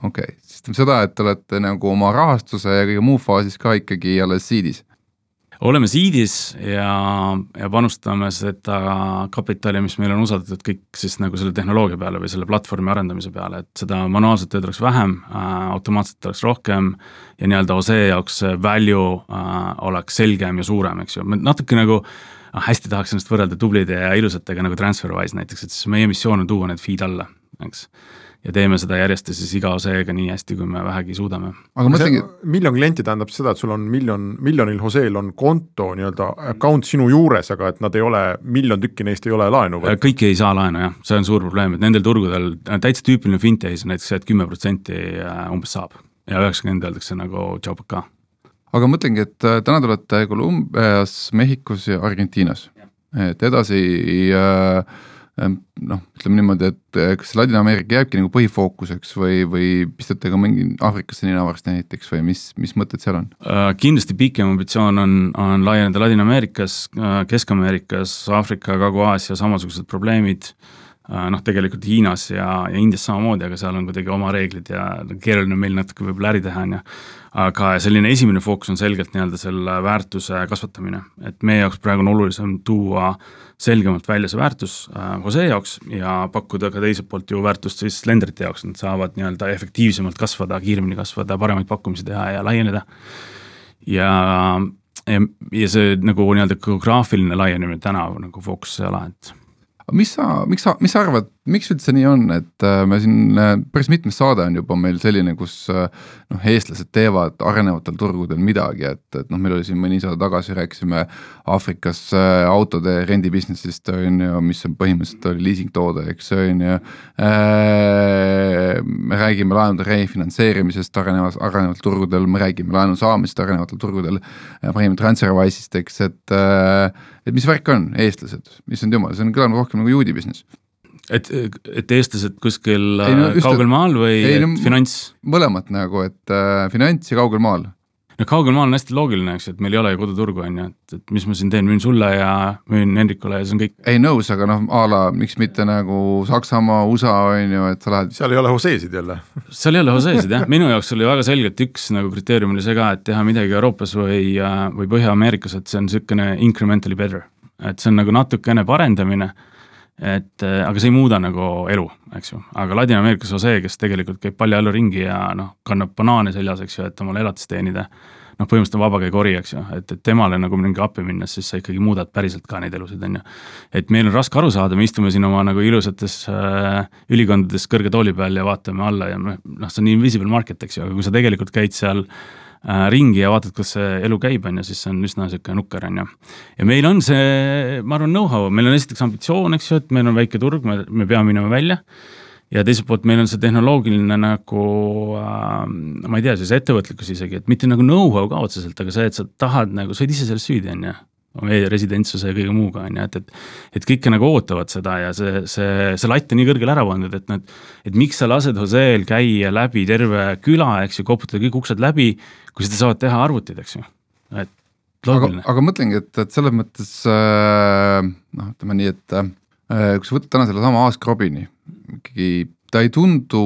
okei okay., siis tähendab seda, et te olete nagu oma rahastuse ja kõige muu faasis ka ikkagi alles seed'is oleme seed'is ja, ja panustame seda kapitali, mis meil on usaldatud kõik siis nagu selle tehnoloogia peale või selle platvormi arendamise peale, et seda manuaalset tööd oleks vähem äh,, automaatselt oleks rohkem ja nii-öelda OSE jaoks value äh, oleks selgem ja suurem, eks ju, natuke nagu noh, hästi tahaks ennast võrrelda tublide ja ilusatega nagu TransferWise näiteks, et siis meie missioon on tuua need feed alla, eks. Ja teeme seda järjest ja siis iga oseega nii hästi, kui me vähegi suudame. aga mõtlengi, miljon klienti tähendab seda, et sul on miljon, miljonil Joseel on konto nii-öelda account sinu juures, aga et nad ei ole, miljon tükki neist ei ole laenu või? kõik ei saa laenu jah, see on suur probleem, et nendel turgudel täitsa tüüpiline fintech'is on näiteks see, et kümme protsenti äh, umbes saab ja üheksakümmend öeldakse nagu tšau pakaa aga mõtlengi, et äh, täna te olete Kolumbias, Mehhikos ja Argentiinas, et edasi äh, noh, ütleme niimoodi, et äh, kas Ladina-Ameerika jääbki nagu põhifookuseks või, või pistate ka mingi Aafrikasse nina varsti näiteks või mis, mis mõtted seal on? kindlasti pikem ambitsioon on, on laieneda Ladina-Ameerikas, Kesk-Ameerikas, Aafrika, Kagu-Aasia samasugused probleemid noh, tegelikult Hiinas ja, ja Indias samamoodi, aga seal on kuidagi oma reeglid ja keeruline on meil natuke võib-olla äri teha, on ju. aga selline esimene fookus on selgelt nii-öelda selle väärtuse kasvatamine, et meie jaoks praegu on olulisem tuua selgemalt välja see väärtus äh, Jose jaoks ja pakkuda ka teiselt poolt ju väärtust siis lenderite jaoks, nad saavad nii-öelda efektiivsemalt kasvada, kiiremini kasvada, paremaid pakkumisi teha ja laieneda. ja ja, ja see nagu nii-öelda geograafiline laienemine täna nagu ole, et mis sa, miks sa, mis sa arvad, miks üldse nii on, et äh, me siin äh, päris mitmes saade on juba meil selline, kus äh, noh, eestlased teevad arenevatel turgudel midagi, et, et noh, meil oli siin mõni saade tagasi, rääkisime Aafrikas autode rendi business'ist on ju, mis on põhimõtteliselt oli liisingtoode, eks on ju. me räägime laenude refinantseerimisest arenevas, arenevatel turgudel, me räägime laenu saamisest arenevatel turgudel. räägime TransferWise'ist, eks, et, et mis värk on, eestlased, issand jumal, see on kõlanud rohkem nagu juudi business et, et eestlased kuskil ei, no, kaugel maal või ei, no, finants? mõlemat nagu, et äh, finants ja kaugel maal. no kaugel maal on hästi loogiline, eks, et meil ei ole ju koduturgu, on ju, et, et mis ma siin teen, müün sulle ja müün Hendrikule ja see on kõik. ei nõus, aga noh, a la miks mitte nagu Saksamaa, USA on ju, et sa lähed. seal ei ole Josesid jälle seal ei ole Josesid jah, minu jaoks oli väga selgelt üks nagu kriteerium oli see ka, et teha midagi Euroopas või, äh, või Põhja-Ameerikas, et see on niisugune incrementally better. et see on nagu natukene parendamine et äh, aga see ei muuda nagu elu, eks ju, aga Ladina-Ameerikas Jose, kes tegelikult käib paljajallu ringi ja noh, kannab banaane seljas, eks ju, et omale elatist teenida, noh, põhimõtteliselt on vabakäigori, eks ju, et, et temale nagu mingi appi minnes, siis sa ikkagi muudad päriselt ka neid elusid, on ju. et meil on raske aru saada, me istume siin oma nagu ilusates äh, ülikondades kõrge tooli peal ja vaatame alla ja noh, see on invisible market, eks ju, aga kui sa tegelikult käid seal Äh, ringi ja vaatad, kus see elu käib, on ju, siis see on üsna niisugune nukker, on ju. ja meil on see, ma arvan, know-how, meil on esiteks ambitsioon, eks ju, et meil on väike turg, me, me peame minema välja. Ja teiselt poolt meil on see tehnoloogiline nagu äh,, ma ei tea, siis ettevõtlikkus isegi, et mitte nagu know-how ka otseselt, aga see, et sa tahad nagu, sa oled ise selles süüdi, on ju meie residentsuse ja kõige muuga, on ju, et, et et kõike nagu ootavad seda ja see, see, see latt on nii kõrgele ära pandud, et nad, et miks sa lased Joseel käia läbi terve küla, eks ju, koputada kõik uksed läbi, kui seda saavad teha arvutid, eks ju, et loogiline. aga, mõtlengi, et, et selles mõttes äh, noh, ütleme nii, et äh, kui sa võtad täna sellesama Ask Robini, ikkagi ta ei tundu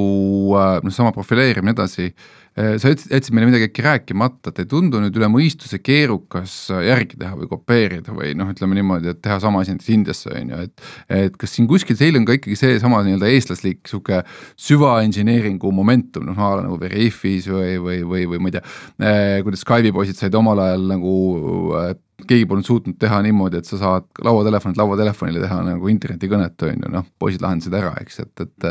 äh,, noh, sama profileerimine edasi Äh, sa ütlesid, jätsid meile midagi äkki rääkimata, et ei tundu nüüd üle mõistuse keerukas äh, järgi teha või kopeerida või noh, ütleme niimoodi, et teha sama asi näiteks Indiasse on ju, et. et kas siin kuskil teil on ka ikkagi seesama nii-öelda eestlaslik sihuke süvaengineeringu momentum, noh a la nagu Veriffis või, või, või, või ma ei tea eh,. kuidas Skype'i poisid said omal ajal nagu keegi polnud suutnud teha niimoodi, et sa saad lauatelefonilt lauatelefonile teha nagu internetikõnet, on ju, noh, poisid lahendasid ära, eks, et, et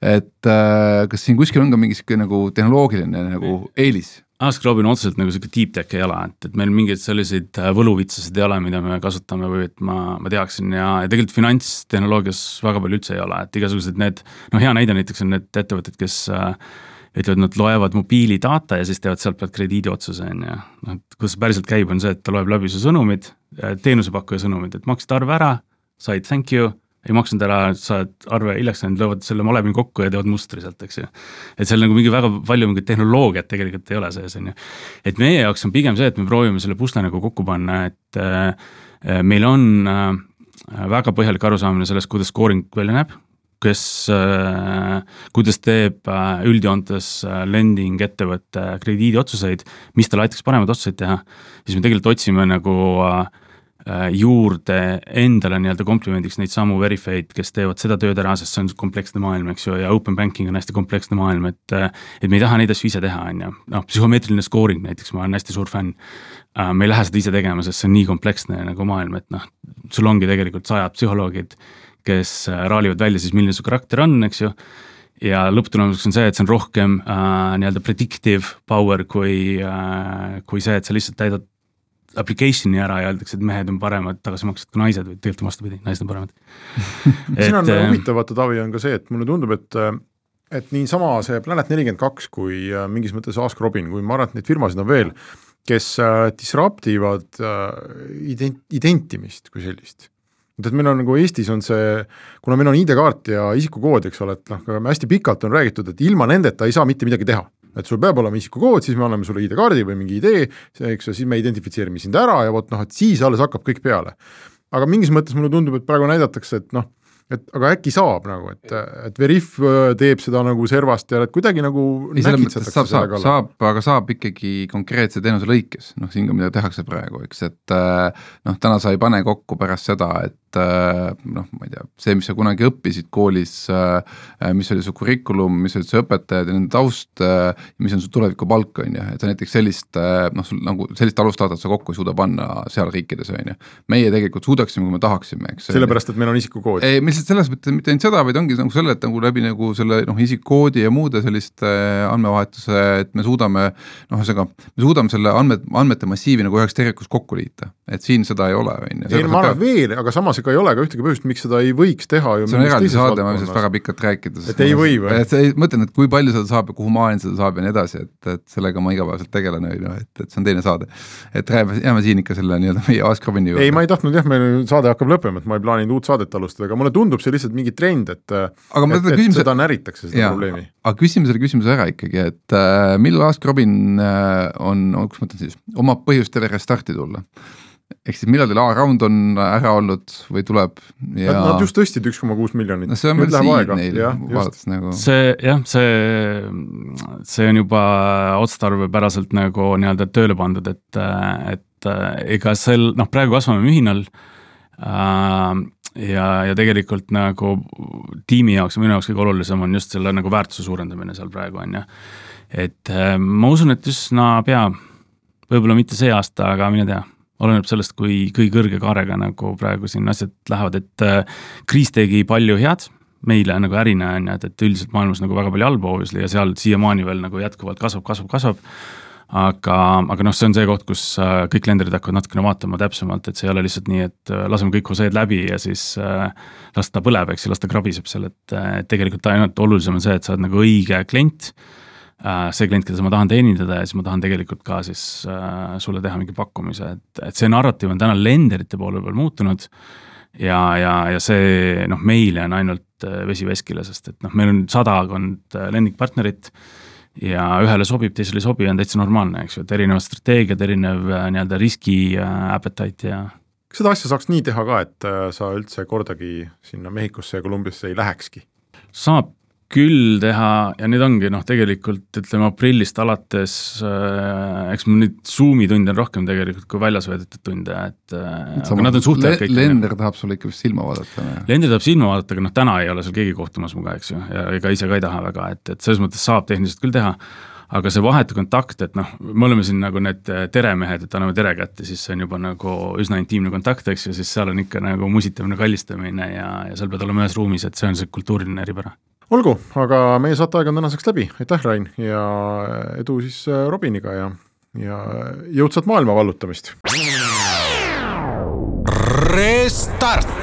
et äh, kas siin kuskil on ka mingi sihuke nagu tehnoloogiline nagu eelis? Ask Robin otseselt nagu sihuke deep tech ei ole, et, et meil mingeid selliseid äh, võluvitsasid ei ole, mida me kasutame või et ma, ma teaksin ja, ja tegelikult finantstehnoloogias väga palju üldse ei ole, et igasugused need, no hea näide näiteks on need ettevõtted, kes äh, ütlevad, nad loevad mobiilidata ja siis teevad sealt pealt krediidiotsuse, on ju. noh, et kuidas see päriselt käib, on see, et ta loeb läbi su sõnumid, äh, teenusepakkuja sõnumid, et maksid arve ära, said thank you, ei maksnud ära, saad arve hiljaks läinud, löövad selle malevini kokku ja teevad mustri sealt, eks ju. et seal nagu mingi väga palju mingit tehnoloogiat tegelikult ei ole sees, on ju. et meie jaoks on pigem see, et me proovime selle pusle nagu kokku panna, et äh, meil on äh, väga põhjalik arusaamine sellest, kuidas scoring välja näeb kes, äh, kuidas teeb äh, üldjoontes äh, lending ettevõte krediidiotsuseid, mis talle aitaks paremaid otsuseid teha, siis me tegelikult otsime nagu juurde endale nii-öelda komplimendiks neid samu Verifeid, kes teevad seda tööd ära, sest see on kompleksne maailm, eks ju, ja open banking on hästi kompleksne maailm, et et me ei taha neid asju ise teha, on ju, noh, psühhomeetriline scoring näiteks, ma olen hästi suur fänn. me ei lähe seda ise tegema, sest see on nii kompleksne nagu maailm, et noh, sul ongi tegelikult sajad psühholoogid kes äh, raalivad välja siis, milline su karakter on, eks ju. ja lõpptulemuseks on see, et see on rohkem äh, nii-öelda predictive power kui äh,, kui see, et sa lihtsalt täidad application'i ära ja öeldakse, et mehed on paremad tagasimaksjad kui naised või tegelikult on vastupidi, naised on paremad siin on äh, huvitav vaata, Taavi, on ka see, et mulle tundub, et et niisama see Planet nelikümmend kaks kui mingis mõttes Ask Robin, kui ma arvan, et neid firmasid on veel, kes disrupt ivad ident-, identimist kui sellist et meil on nagu Eestis on see, kuna meil on ID-kaart ja isikukood, eks ole, et noh, hästi pikalt on räägitud, et ilma nendeta ei saa mitte midagi teha. et sul peab olema isikukood, siis me anname sulle ID-kaardi või mingi idee, eks ju, siis me identifitseerime sind ära ja vot noh, et siis alles hakkab kõik peale. aga mingis mõttes mulle tundub, et praegu näidatakse, et noh, et aga äkki saab nagu, et, et Veriff äh, teeb seda nagu servast ja et kuidagi nagu ei, selles mõttes saab, saab, saab, aga saab ikkagi konkreetse teenuse lõikes, noh siin ka mida tehakse praegu, eks, et äh, noh, täna sa ei pane kokku pärast seda, et äh, noh, ma ei tea, see, mis sa kunagi õppisid koolis, mis oli su curriculum, mis olid su õpetajad ja nende taust, mis on su tulevikupalk, on ju, et sa näiteks sellist noh, sul nagu sellist alustajat sa kokku ei suuda panna seal riikides, on ju. meie tegelikult suudaksime, kui me tahaksime, eks. sellepärast, et meil on isikukood. ei, me lihtsalt selles mõttes mitte ainult seda, vaid ongi nagu selle, et nagu läbi nagu selle noh, isikkoodi ja muude selliste äh, andmevahetuse, et me suudame noh, ühesõnaga me suudame selle andmed, andmete massiivi nagu üheks tervikuks kokku liita, et siin seda ei ole, on ju. ei ma arvan veel, aga samas ega ei ole ka ühtegi põhjust, miks seda ei võiks teha ju. see on eraldi saade, ma võin sellest väga pikalt rääkida. et ei või või? et ei, mõtlen, et kui palju seda saab ja kuhu maani seda saab ja nii edasi, et, et sellega ma igapäevaselt tegelen, on ju, et, et see on teine saade. et jääme, jääme siin ikka selle nii-öelda meie Ask Robini juurde. ei, ma ei tahtnud jah, meil saade hakkab lõppema, et ma ei plaaninud uut saadet alustada, aga mulle tundub see lihtsalt mingi trend, et aga ma mõtlen küsimuse seda näritakse, seda jaa, probleemi. aga küsime selle küsimuse ära ikkagi, et äh, millal Ask Robin äh, on, kus ma ütlen siis, omab põhjust teile restarti tulla? ehk siis millal teil A-round on ära olnud või tuleb ja Nad, nad just tõstsid üks koma kuus miljonit. no see on veel siin neil, vaadates nagu see jah, see, see on juba otstarbepäraselt nagu nii-öelda tööle pandud, et, et ega sel, noh praegu kasvame mühinal äh, ja, ja tegelikult nagu tiimi jaoks ja minu jaoks kõige olulisem on just selle nagu väärtuse suurendamine seal praegu, on ju. et ma usun, et üsna pea, võib-olla mitte see aasta, aga mine tea, oleneb sellest, kui, kui kõrge kaarega nagu praegu siin asjad lähevad, et kriis tegi palju head meile nagu ärina, on ju, et, et üldiselt maailmas nagu väga palju halba obviously ja seal siiamaani veel nagu jätkuvalt kasvab, kasvab, kasvab aga, aga noh, see on see koht, kus äh, kõik lenderid hakkavad natukene vaatama täpsemalt, et see ei ole lihtsalt nii, et äh, laseme kõik hoseed läbi ja siis äh, las ta põleb, eks ju, las ta krabiseb seal, et tegelikult ainult olulisem on see, et sa oled nagu õige klient see klient, keda ma tahan teenindada ja siis ma tahan tegelikult ka siis sulle teha mingi pakkumise, et, et see narratiiv on täna lenderite poole peal muutunud. ja, ja, ja see noh, meile on ainult vesi veskile, sest et noh, meil on sadakond lendingpartnerit ja ühele sobib, teisele ei sobi, on täitsa normaalne, eks ju, et erinevad strateegiad, erinev äh, nii-öelda riski äh, appetite ja kas seda asja saaks nii teha ka, et äh, sa üldse kordagi sinna Mehhikosse ja Kolumbiasse ei lähekski? saab küll teha ja nüüd ongi noh, tegelikult ütleme aprillist alates äh,, eks mul nüüd Zoomi tunde on rohkem tegelikult kui väljas veedetud tunde, et äh, aga nad on suhteliselt kõik lender tahab sulle ikka vist silma vaadata. lender tahab silma vaadata, aga noh, täna ei ole seal keegi kohtumas minuga, eks ju, ja ega ise ka ei taha väga, et, et selles mõttes saab tehniliselt küll teha, aga see vahetu kontakt, et noh, me oleme siin nagu need teremehed, et anname tere kätte, siis see on juba nagu üsna intiimne kontakt, eks ju, siis seal on ikka nagu musitamine, kallistamine ja, ja seal pead olema ühes ruumis, et see on see kultuuriline eripära olgu, aga meie saateaeg on tänaseks läbi, aitäh, Rain, ja edu siis äh, Robiniga ja, ja jõudsat maailma vallutamist. Restart